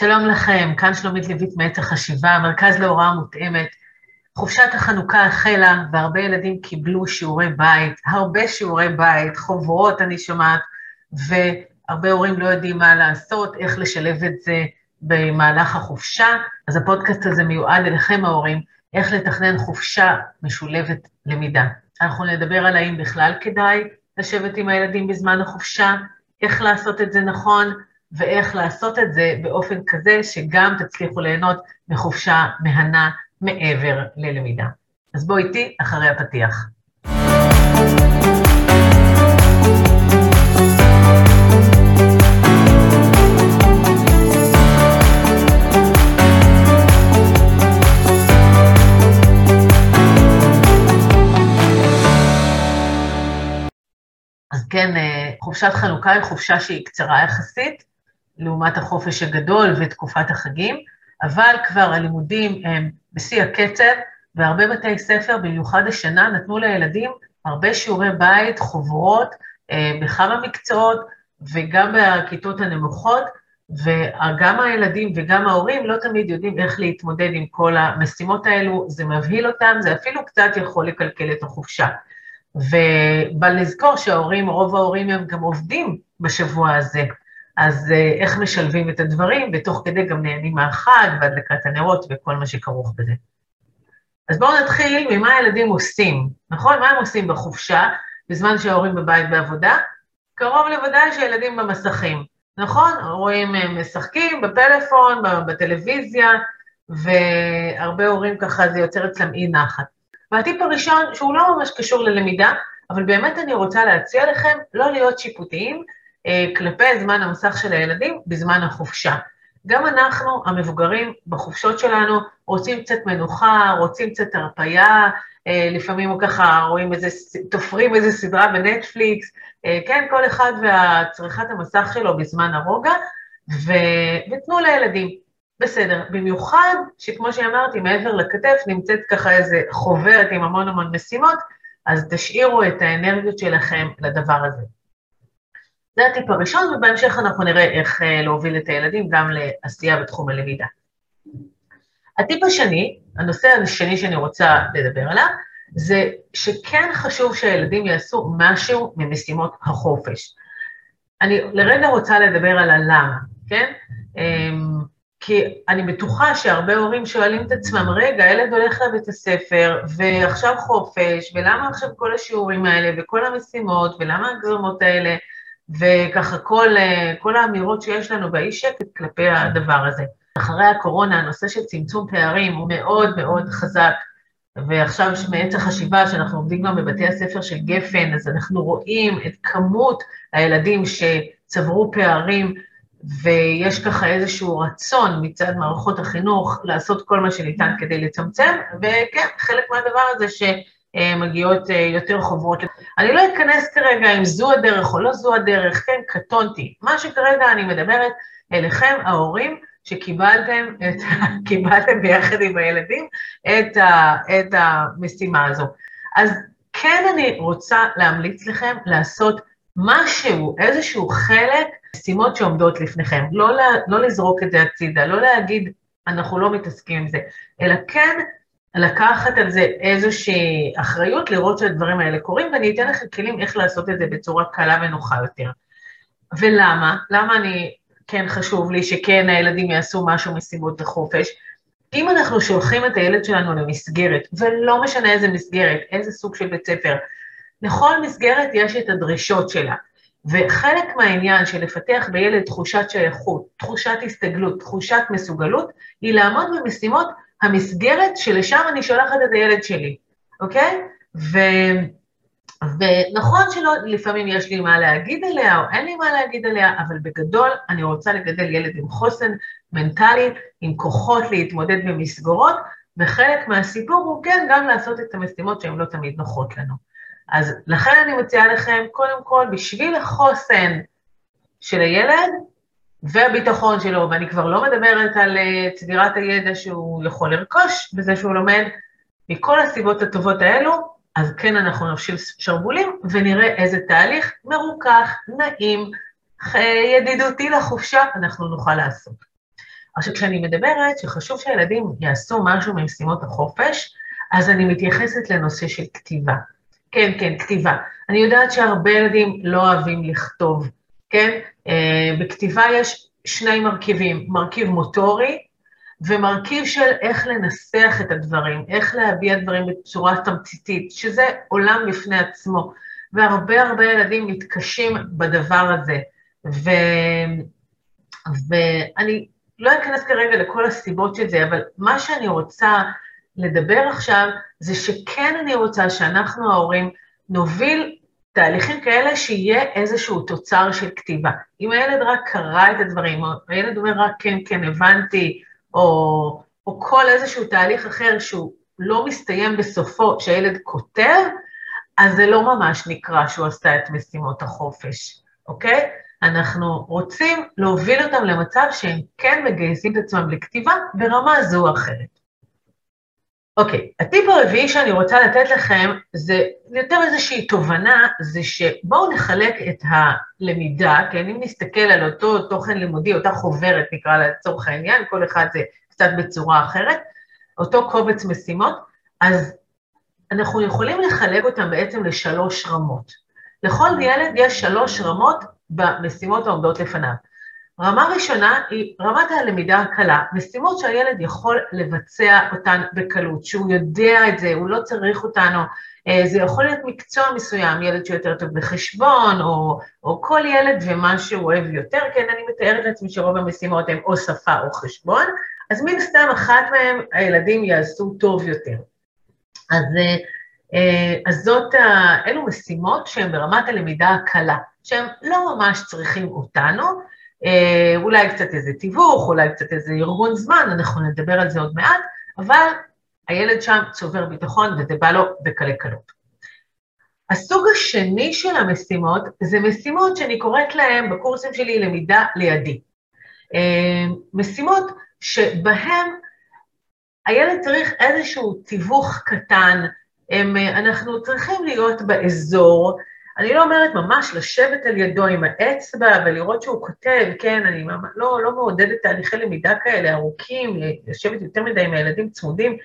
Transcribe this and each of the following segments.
שלום לכם, כאן שלומית לויט מעת החשיבה, מרכז להוראה מותאמת. חופשת החנוכה החלה והרבה ילדים קיבלו שיעורי בית, הרבה שיעורי בית, חוברות אני שומעת, והרבה הורים לא יודעים מה לעשות, איך לשלב את זה במהלך החופשה. אז הפודקאסט הזה מיועד אליכם ההורים, איך לתכנן חופשה משולבת למידה. אנחנו נדבר על האם בכלל כדאי לשבת עם הילדים בזמן החופשה, איך לעשות את זה נכון, ואיך לעשות את זה באופן כזה שגם תצליחו ליהנות מחופשה מהנה מעבר ללמידה. אז בואו איתי אחרי הפתיח. כן, אה, חופשת חנוכה היא חופשה שהיא קצרה יחסית, לעומת החופש הגדול ותקופת החגים, אבל כבר הלימודים הם בשיא הקצב, והרבה בתי ספר, במיוחד השנה, נתנו לילדים הרבה שיעורי בית, חוברות, אה, בכמה מקצועות, וגם בכיתות הנמוכות, וגם הילדים וגם ההורים לא תמיד יודעים איך להתמודד עם כל המשימות האלו, זה מבהיל אותם, זה אפילו קצת יכול לקלקל את החופשה. ובל נזכור שההורים, רוב ההורים הם גם עובדים בשבוע הזה, אז אה, איך משלבים את הדברים, ותוך כדי גם נהנים מהחג והדלקת הנרות וכל מה שכרוך בזה. אז בואו נתחיל ממה הילדים עושים, נכון? מה הם עושים בחופשה, בזמן שההורים בבית בעבודה? קרוב לוודאי שהילדים במסכים, נכון? רואים אה, משחקים בפלאפון, בטלוויזיה, והרבה הורים ככה, זה יוצר אצלם אי נחת. והטיפ הראשון, שהוא לא ממש קשור ללמידה, אבל באמת אני רוצה להציע לכם לא להיות שיפוטיים, כלפי זמן המסך של הילדים בזמן החופשה. גם אנחנו, המבוגרים, בחופשות שלנו, רוצים קצת מנוחה, רוצים קצת הרפייה, אה, לפעמים ככה רואים איזה, תופרים איזה סדרה בנטפליקס, אה, כן, כל אחד והצריכת המסך שלו בזמן הרוגע, ו... ותנו לילדים. בסדר, במיוחד שכמו שאמרתי, מעבר לכתף נמצאת ככה איזה חוברת עם המון המון משימות, אז תשאירו את האנרגיות שלכם לדבר הזה. זה הטיפ הראשון, ובהמשך אנחנו נראה איך אה, להוביל את הילדים גם לעשייה בתחום הלמידה. הטיפ השני, הנושא השני שאני רוצה לדבר עליו, זה שכן חשוב שהילדים יעשו משהו ממשימות החופש. אני לרגע רוצה לדבר על הלמה, כן? אמ, כי אני בטוחה שהרבה הורים שואלים את עצמם, רגע, הילד הולך לבית הספר, ועכשיו חופש, ולמה עכשיו כל השיעורים האלה, וכל המשימות, ולמה הגזרמות האלה, וככה כל, אה, כל האמירות שיש לנו באי שקט כלפי הדבר הזה. אחרי הקורונה, הנושא של צמצום פערים הוא מאוד מאוד חזק, ועכשיו מעץ החשיבה שאנחנו עומדים גם בבתי הספר של גפן, אז אנחנו רואים את כמות הילדים שצברו פערים, ויש ככה איזשהו רצון מצד מערכות החינוך לעשות כל מה שניתן כדי לצמצם, וכן, חלק מהדבר הזה ש... מגיעות אה, יותר חוברות. אני לא אכנס כרגע אם זו הדרך או לא זו הדרך, כן, קטונתי. מה שכרגע אני מדברת אליכם, ההורים, שקיבלתם את, קיבלתם ביחד עם הילדים את, ה, את המשימה הזו. אז כן אני רוצה להמליץ לכם לעשות משהו, איזשהו חלק, משימות שעומדות לפניכם. לא, לא לזרוק את זה הצידה, לא להגיד, אנחנו לא מתעסקים עם זה, אלא כן לקחת על זה איזושהי אחריות, לראות שהדברים האלה קורים, ואני אתן לכם כלים איך לעשות את זה בצורה קלה ונוחה יותר. ולמה? למה אני, כן חשוב לי שכן הילדים יעשו משהו מסיבות וחופש? אם אנחנו שולחים את הילד שלנו למסגרת, ולא משנה איזה מסגרת, איזה סוג של בית ספר, לכל מסגרת יש את הדרישות שלה. וחלק מהעניין של לפתח בילד תחושת שייכות, תחושת הסתגלות, תחושת מסוגלות, היא לעמוד במשימות המסגרת שלשם אני שולחת את הילד שלי, אוקיי? ו... ונכון שלא, לפעמים יש לי מה להגיד עליה או אין לי מה להגיד עליה, אבל בגדול אני רוצה לגדל ילד עם חוסן מנטלי, עם כוחות להתמודד במסגרות, וחלק מהסיפור הוא כן גם לעשות את המשימות שהן לא תמיד נוחות לנו. אז לכן אני מציעה לכם, קודם כל, בשביל החוסן של הילד, והביטחון שלו, ואני כבר לא מדברת על אה, צבירת הידע שהוא יכול לרכוש בזה שהוא לומד, מכל הסיבות הטובות האלו, אז כן אנחנו נפשיל שרוולים ונראה איזה תהליך מרוכך, נעים, ידידותי לחופשה אנחנו נוכל לעשות. עכשיו, כשאני מדברת שחשוב שהילדים יעשו משהו ממשימות החופש, אז אני מתייחסת לנושא של כתיבה. כן, כן, כתיבה. אני יודעת שהרבה ילדים לא אוהבים לכתוב, כן? אה, בכתיבה יש שני מרכיבים, מרכיב מוטורי ומרכיב של איך לנסח את הדברים, איך להביע דברים בצורה תמציתית, שזה עולם בפני עצמו, והרבה הרבה ילדים מתקשים בדבר הזה. ו... ואני לא אכנס כרגע לכל הסיבות של זה, אבל מה שאני רוצה לדבר עכשיו, זה שכן אני רוצה שאנחנו ההורים נוביל תהליכים כאלה שיהיה איזשהו תוצר של כתיבה. אם הילד רק קרא את הדברים, או הילד אומר רק כן, כן, הבנתי, או, או כל איזשהו תהליך אחר שהוא לא מסתיים בסופו, שהילד כותב, אז זה לא ממש נקרא שהוא עשה את משימות החופש, אוקיי? אנחנו רוצים להוביל אותם למצב שהם כן מגייסים את עצמם לכתיבה ברמה זו או אחרת. אוקיי, הטיפ הרביעי שאני רוצה לתת לכם זה יותר איזושהי תובנה, זה שבואו נחלק את הלמידה, כן, אם נסתכל על אותו תוכן לימודי, אותה חוברת נקרא לה לצורך העניין, כל אחד זה קצת בצורה אחרת, אותו קובץ משימות, אז אנחנו יכולים לחלק אותם בעצם לשלוש רמות. לכל ילד יש שלוש רמות במשימות העומדות לפניו. רמה ראשונה היא רמת הלמידה הקלה, משימות שהילד יכול לבצע אותן בקלות, שהוא יודע את זה, הוא לא צריך אותנו, אה, זה יכול להיות מקצוע מסוים, ילד שיותר טוב בחשבון, או, או כל ילד ומה שהוא אוהב יותר, כן, אני מתארת לעצמי שרוב המשימות הן או שפה או חשבון, אז מן סתם אחת מהן הילדים יעשו טוב יותר. אז, אה, אה, אז זאת, אלו משימות שהן ברמת הלמידה הקלה, שהן לא ממש צריכים אותנו, אולי קצת איזה תיווך, אולי קצת איזה ארגון זמן, אנחנו נדבר על זה עוד מעט, אבל הילד שם צובר ביטחון וזה בא לו בקלי קלות. הסוג השני של המשימות זה משימות שאני קוראת להן בקורסים שלי למידה לידי. אה, משימות שבהן הילד צריך איזשהו תיווך קטן, הם, אנחנו צריכים להיות באזור, אני לא אומרת ממש לשבת על ידו עם האצבע ולראות שהוא כותב, כן, אני לא, לא מעודדת תהליכי למידה כאלה ארוכים, לשבת יותר מדי עם הילדים צמודים,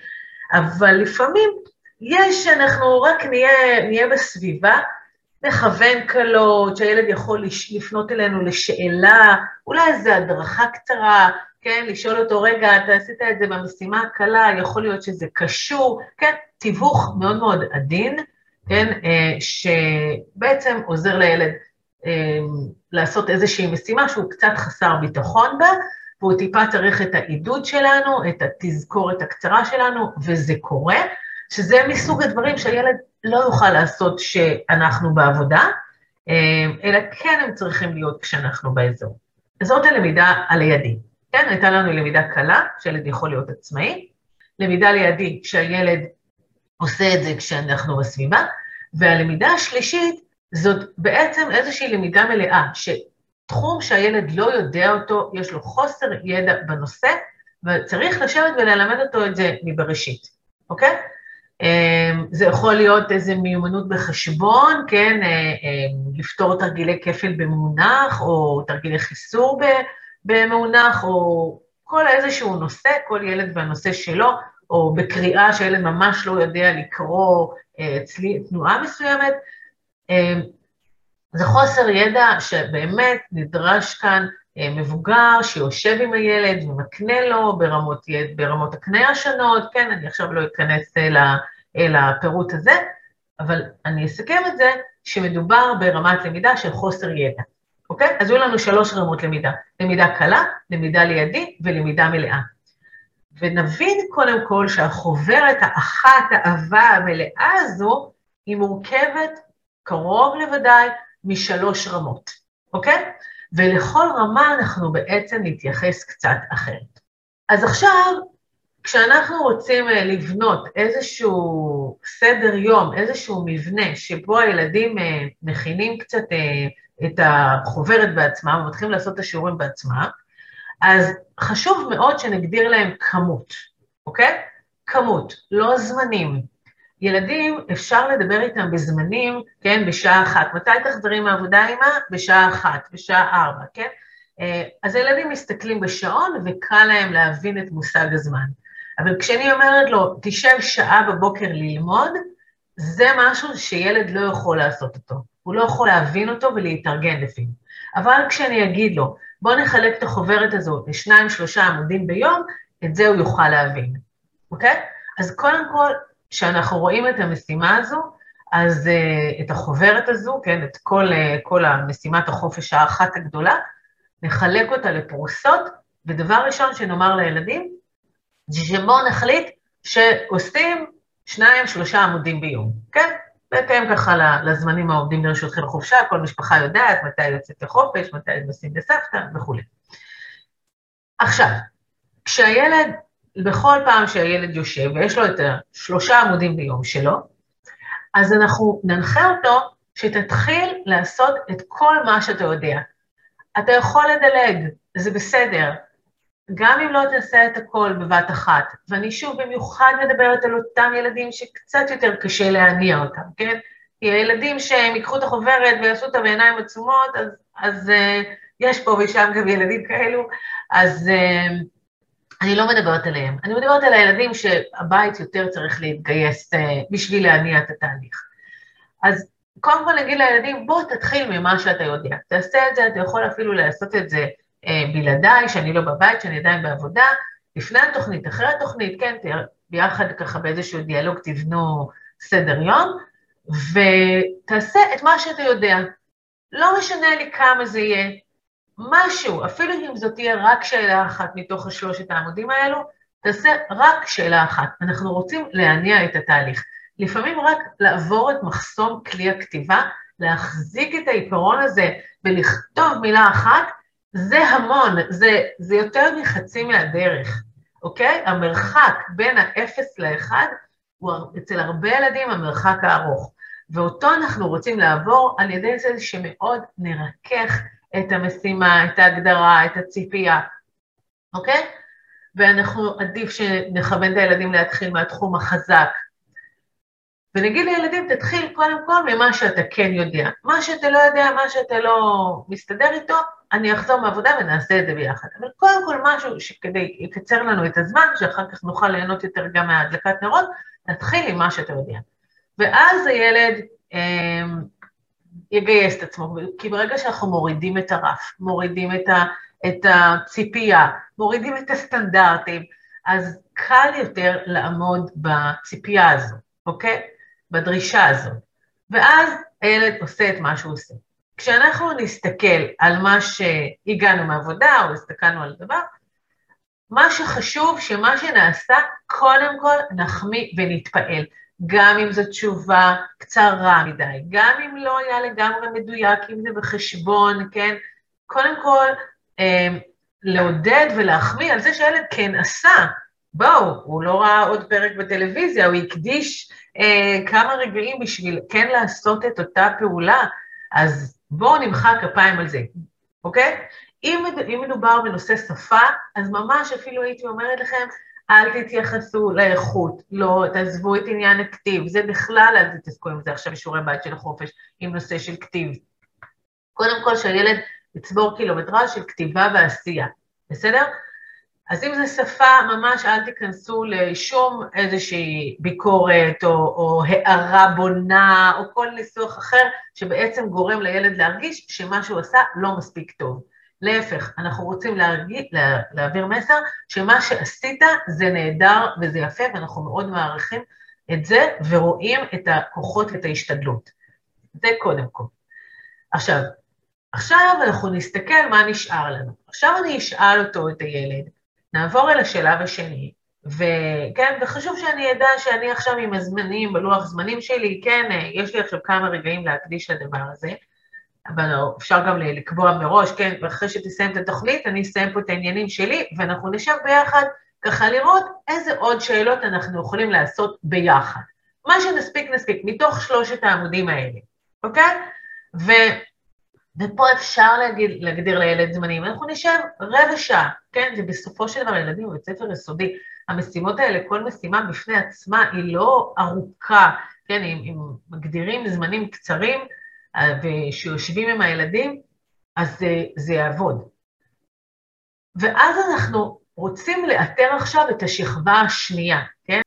אבל לפעמים יש, אנחנו רק נהיה, נהיה בסביבה, נכוון קלות, שהילד יכול לפנות אלינו לשאלה, אולי איזו הדרכה קצרה, כן, לשאול אותו, רגע, אתה עשית את זה במשימה הקלה, יכול להיות שזה קשור, כן, תיווך מאוד מאוד עדין, כן, אה, שבעצם עוזר לילד אה, לעשות איזושהי משימה שהוא קצת חסר ביטחון בה, והוא טיפה צריך את העידוד שלנו, את התזכורת הקצרה שלנו, וזה קורה, שזה מסוג הדברים שהילד לא יוכל לעשות כשאנחנו בעבודה, אה, אלא כן הם צריכים להיות כשאנחנו באזור. זאת הלמידה על הידי. כן, הייתה לנו למידה קלה, שילד יכול להיות עצמאי, למידה לידי, כשהילד עושה את זה כשאנחנו בסביבה, והלמידה השלישית זאת בעצם איזושהי למידה מלאה, שתחום שהילד לא יודע אותו, יש לו חוסר ידע בנושא, וצריך לשבת וללמד אותו את זה מבראשית, אוקיי? אמ, זה יכול להיות איזו מיומנות בחשבון, כן, אה, אה, לפתור תרגילי כפל במונח, או תרגילי חיסור במונח, או כל איזשהו נושא, כל ילד והנושא שלו, או בקריאה שילד ממש לא יודע לקרוא אה, אצלי תנועה מסוימת. אה, זה חוסר ידע שבאמת נדרש כאן אה, מבוגר שיושב עם הילד ומקנה לו ברמות, ברמות הקנה השונות, כן, אני עכשיו לא אכנס הפירוט הזה, אבל אני אסכם את זה שמדובר ברמת למידה של חוסר ידע, אוקיי? אז היו לנו שלוש רמות למידה, למידה קלה, למידה לידי ולמידה מלאה. ונבין קודם כל שהחוברת האחת, האהבה המלאה הזו, היא מורכבת קרוב לוודאי משלוש רמות, אוקיי? ולכל רמה אנחנו בעצם נתייחס קצת אחרת. אז עכשיו, כשאנחנו רוצים אה, לבנות איזשהו סדר יום, איזשהו מבנה שבו הילדים אה, מכינים קצת אה, את החוברת בעצמם, ומתחילים לעשות את השיעורים בעצמם, אז חשוב מאוד שנגדיר להם כמות, אוקיי? כמות, לא זמנים. ילדים, אפשר לדבר איתם בזמנים, כן, בשעה אחת. מתי תחזרי מהעבודה, אמא? בשעה אחת, בשעה ארבע, כן? אז הילדים מסתכלים בשעון וקל להם להבין את מושג הזמן. אבל כשאני אומרת לו, תשב שעה בבוקר ללמוד, זה משהו שילד לא יכול לעשות אותו. הוא לא יכול להבין אותו ולהתארגן לפיו. אבל כשאני אגיד לו, בוא נחלק את החוברת הזו לשניים, שלושה עמודים ביום, את זה הוא יוכל להבין, אוקיי? אז קודם כל, כשאנחנו רואים את המשימה הזו, אז uh, את החוברת הזו, כן, את כל, uh, כל המשימת החופש האחת הגדולה, נחלק אותה לפרוסות, ודבר ראשון שנאמר לילדים, זה שבואו נחליט שעושים שניים, שלושה עמודים ביום, כן? בהתאם ככה לזמנים העומדים לרשותכם לחופשה, כל משפחה יודעת מתי יוצאת לחופש, מתי נוסעים לסבתא וכולי. עכשיו, כשהילד, בכל פעם שהילד יושב ויש לו את השלושה עמודים ביום שלו, אז אנחנו ננחה אותו שתתחיל לעשות את כל מה שאתה יודע. אתה יכול לדלג, זה בסדר, גם אם לא תעשה את הכל בבת אחת, ואני שוב במיוחד מדברת על אותם ילדים שקצת יותר קשה להניע אותם, כן? כי הילדים שהם ייקחו את החוברת ויעשו אותה בעיניים עצומות, אז, אז uh, יש פה ושם גם ילדים כאלו, אז uh, אני לא מדברת עליהם. אני מדברת על הילדים שהבית יותר צריך להתגייס uh, בשביל להניע את התהליך. אז קודם כל נגיד לילדים, בוא תתחיל ממה שאתה יודע. תעשה את זה, אתה יכול אפילו לעשות את זה בלעדיי, שאני לא בבית, שאני עדיין בעבודה, לפני התוכנית, אחרי התוכנית, כן, ביחד ככה באיזשהו דיאלוג תבנו סדר יום, ותעשה את מה שאתה יודע. לא משנה לי כמה זה יהיה, משהו, אפילו אם זאת תהיה רק שאלה אחת מתוך השלושת העמודים האלו, תעשה רק שאלה אחת. אנחנו רוצים להניע את התהליך. לפעמים רק לעבור את מחסום כלי הכתיבה, להחזיק את העיקרון הזה ולכתוב מילה אחת, זה המון, זה, זה יותר מחצי מהדרך, אוקיי? המרחק בין האפס לאחד הוא אצל הרבה ילדים המרחק הארוך, ואותו אנחנו רוצים לעבור על ידי זה שמאוד נרכך את המשימה, את ההגדרה, את הציפייה, אוקיי? ואנחנו, עדיף שנכוון את הילדים להתחיל מהתחום החזק, ונגיד לילדים, תתחיל קודם כל ממה שאתה כן יודע. מה שאתה לא יודע, מה שאתה לא מסתדר איתו, אני אחזור מעבודה ונעשה את זה ביחד. אבל קודם כל משהו שכדי יקצר לנו את הזמן, שאחר כך נוכל ליהנות יותר גם מהדלקת נרות, נתחיל עם מה שאתה יודע. ואז הילד אה, יגייס את עצמו, כי ברגע שאנחנו מורידים את הרף, מורידים את, ה, את הציפייה, מורידים את הסטנדרטים, אז קל יותר לעמוד בציפייה הזו, אוקיי? בדרישה הזאת. ואז הילד עושה את מה שהוא עושה. כשאנחנו נסתכל על מה שהגענו מעבודה, או הסתכלנו על דבר, מה שחשוב, שמה שנעשה, קודם כל נחמיא ונתפעל. גם אם זו תשובה קצרה מדי, גם אם לא היה לגמרי מדויק, אם זה בחשבון, כן? קודם כל, אה, לעודד ולהחמיא על זה שהילד כן עשה. בואו, הוא לא ראה עוד פרק בטלוויזיה, הוא הקדיש אה, כמה רגעים בשביל כן לעשות את אותה פעולה, אז בואו נמחא כפיים על זה, אוקיי? אם, אם מדובר בנושא שפה, אז ממש אפילו הייתי אומרת לכם, אל תתייחסו לאיכות, לא, תעזבו את עניין הכתיב, זה בכלל, אל תתעסקו עם זה עכשיו בשיעורי בית של החופש, עם נושא של כתיב. קודם כל שהילד יצבור קילומטראז' של כתיבה ועשייה, בסדר? אז אם זו שפה, ממש אל תיכנסו לשום איזושהי ביקורת או, או הערה בונה או כל ניסוח אחר שבעצם גורם לילד להרגיש שמה שהוא עשה לא מספיק טוב. להפך, אנחנו רוצים להרגיש, לה, להעביר מסר שמה שעשית זה נהדר וזה יפה ואנחנו מאוד מעריכים את זה ורואים את הכוחות ואת ההשתדלות. זה קודם כל. עכשיו, עכשיו אנחנו נסתכל מה נשאר לנו. עכשיו אני אשאל אותו, את הילד, נעבור אל השלב השני, וכן, וחשוב שאני אדע שאני עכשיו עם הזמנים, בלוח זמנים שלי, כן, יש לי עכשיו כמה רגעים להקדיש לדבר הזה, אבל אפשר גם לקבוע מראש, כן, ואחרי שתסיים את התוכנית, אני אסיים פה את העניינים שלי, ואנחנו נשב ביחד ככה לראות איזה עוד שאלות אנחנו יכולים לעשות ביחד. מה שנספיק, נספיק, מתוך שלושת העמודים האלה, אוקיי? ו... ופה אפשר להגיד, להגדיר לילד זמנים. אנחנו נשב רבע שעה, כן? זה בסופו של דבר ילדים בבית ספר יסודי. המשימות האלה, כל משימה בפני עצמה היא לא ארוכה, כן? אם, אם מגדירים זמנים קצרים אה, ושיושבים עם הילדים, אז זה, זה יעבוד. ואז אנחנו רוצים לאתר עכשיו את השכבה השנייה, כן?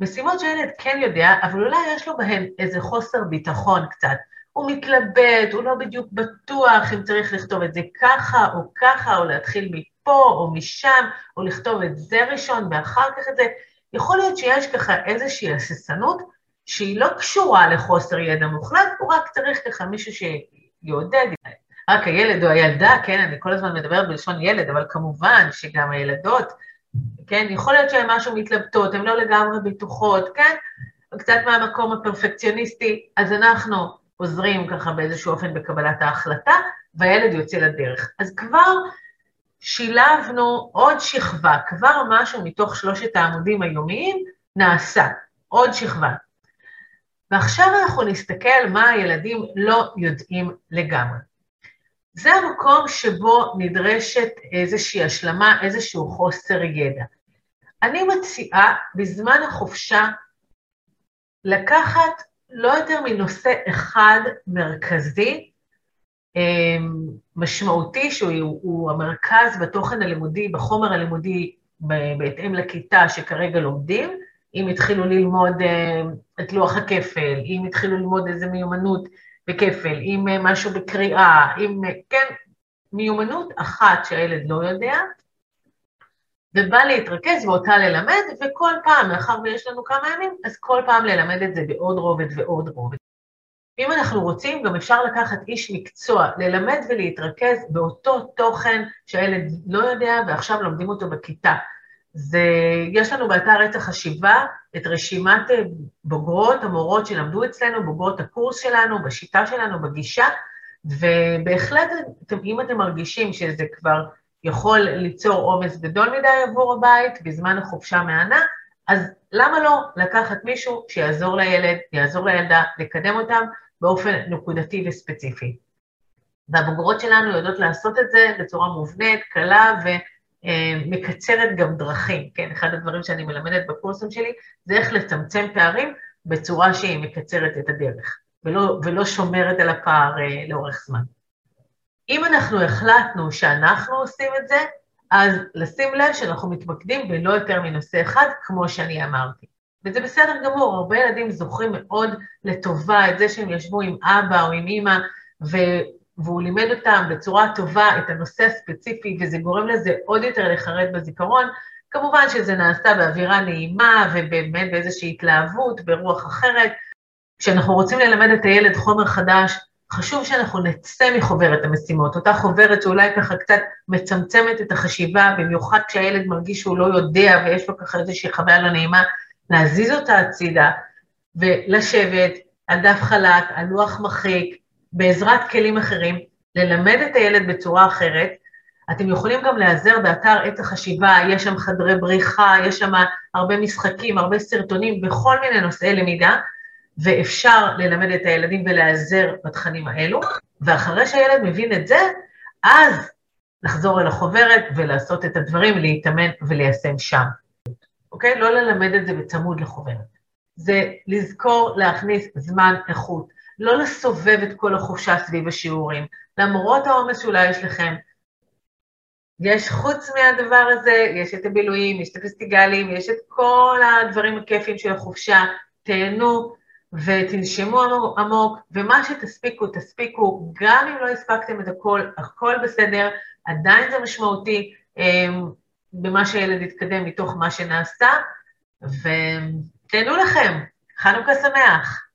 משימות שילד כן יודע, אבל אולי יש לו בהן איזה חוסר ביטחון קצת. הוא מתלבט, הוא לא בדיוק בטוח אם צריך לכתוב את זה ככה או ככה, או להתחיל מפה או משם, או לכתוב את זה ראשון ואחר כך את זה. יכול להיות שיש ככה איזושהי הססנות שהיא לא קשורה לחוסר ידע מוחלט, הוא רק צריך ככה מישהו שיעודד, רק הילד או הילדה, כן, אני כל הזמן מדברת בלשון ילד, אבל כמובן שגם הילדות, כן, יכול להיות שהן משהו מתלבטות, הן לא לגמרי בטוחות, כן, קצת מהמקום הפרפקציוניסטי, אז אנחנו עוזרים ככה באיזשהו אופן בקבלת ההחלטה, והילד יוצא לדרך. אז כבר שילבנו עוד שכבה, כבר משהו מתוך שלושת העמודים היומיים נעשה, עוד שכבה. ועכשיו אנחנו נסתכל מה הילדים לא יודעים לגמרי. זה המקום שבו נדרשת איזושהי השלמה, איזשהו חוסר ידע. אני מציעה בזמן החופשה לקחת לא יותר מנושא אחד מרכזי, אמ, משמעותי, שהוא המרכז בתוכן הלימודי, בחומר הלימודי, בהתאם לכיתה שכרגע לומדים, אם התחילו ללמוד אה, את לוח הכפל, אם התחילו ללמוד איזה מיומנות בכפל, אם אה, משהו בקריאה, אם, אה, כן, מיומנות אחת שהילד לא יודע, ובא להתרכז ואותה ללמד, וכל פעם, מאחר ויש לנו כמה ימים, אז כל פעם ללמד את זה בעוד רובד ועוד רובד. אם אנחנו רוצים, גם אפשר לקחת איש מקצוע, ללמד ולהתרכז באותו תוכן שהילד לא יודע ועכשיו לומדים אותו בכיתה. זה, יש לנו באתר עץ החשיבה את רשימת אה, בוגרות, המורות שלמדו אצלנו, בוגרות הקורס שלנו, בשיטה שלנו, בגישה, ובהחלט, אם אתם מרגישים שזה כבר יכול ליצור עומס גדול מדי עבור הבית בזמן החופשה מהנה, אז למה לא לקחת מישהו שיעזור לילד, יעזור לילדה, לקדם אותם באופן נקודתי וספציפי. והבוגרות שלנו יודעות לעשות את זה בצורה מובנית, קלה ומקצרת גם דרכים, כן? אחד הדברים שאני מלמדת בקורסים שלי זה איך לצמצם פערים בצורה שהיא מקצרת את הדרך, ולא, ולא שומרת על הפער אה, לאורך זמן. אם אנחנו החלטנו שאנחנו עושים את זה, אז לשים לב שאנחנו מתמקדים בלא יותר מנושא אחד, כמו שאני אמרתי. וזה בסדר גמור, הרבה ילדים זוכרים מאוד לטובה את זה שהם ישבו עם אבא או עם אימא, ו... והוא לימד אותם בצורה טובה את הנושא הספציפי, וזה גורם לזה עוד יותר לחרד בזיכרון. כמובן שזה נעשה באווירה נעימה ובאמת באיזושהי התלהבות, ברוח אחרת. כשאנחנו רוצים ללמד את הילד חומר חדש, חשוב שאנחנו נצא מחוברת המשימות, אותה חוברת שאולי ככה קצת מצמצמת את החשיבה, במיוחד כשהילד מרגיש שהוא לא יודע ויש לו ככה איזושהי חוויה לא נעימה, להזיז אותה הצידה ולשבת על דף חלק, על לוח מחיק, בעזרת כלים אחרים, ללמד את הילד בצורה אחרת. אתם יכולים גם להיעזר באתר עת החשיבה, יש שם חדרי בריחה, יש שם הרבה משחקים, הרבה סרטונים בכל מיני נושאי למידה, ואפשר ללמד את הילדים ולהיעזר בתכנים האלו, ואחרי שהילד מבין את זה, אז לחזור אל החוברת ולעשות את הדברים, להתאמן וליישם שם. אוקיי? לא ללמד את זה בצמוד לחוברת. זה לזכור להכניס זמן איכות, לא לסובב את כל החופשה סביב השיעורים. למרות העומס שאולי יש לכם, יש חוץ מהדבר הזה, יש את הבילויים, יש את הפסטיגלים, יש את כל הדברים הכיפים של החופשה, תהנו ותנשמו עמוק, ומה שתספיקו, תספיקו, גם אם לא הספקתם את הכל, הכל בסדר, עדיין זה משמעותי. אמ, במה שהילד יתקדם מתוך מה שנעשה, ותהנו לכם, חנוכה שמח.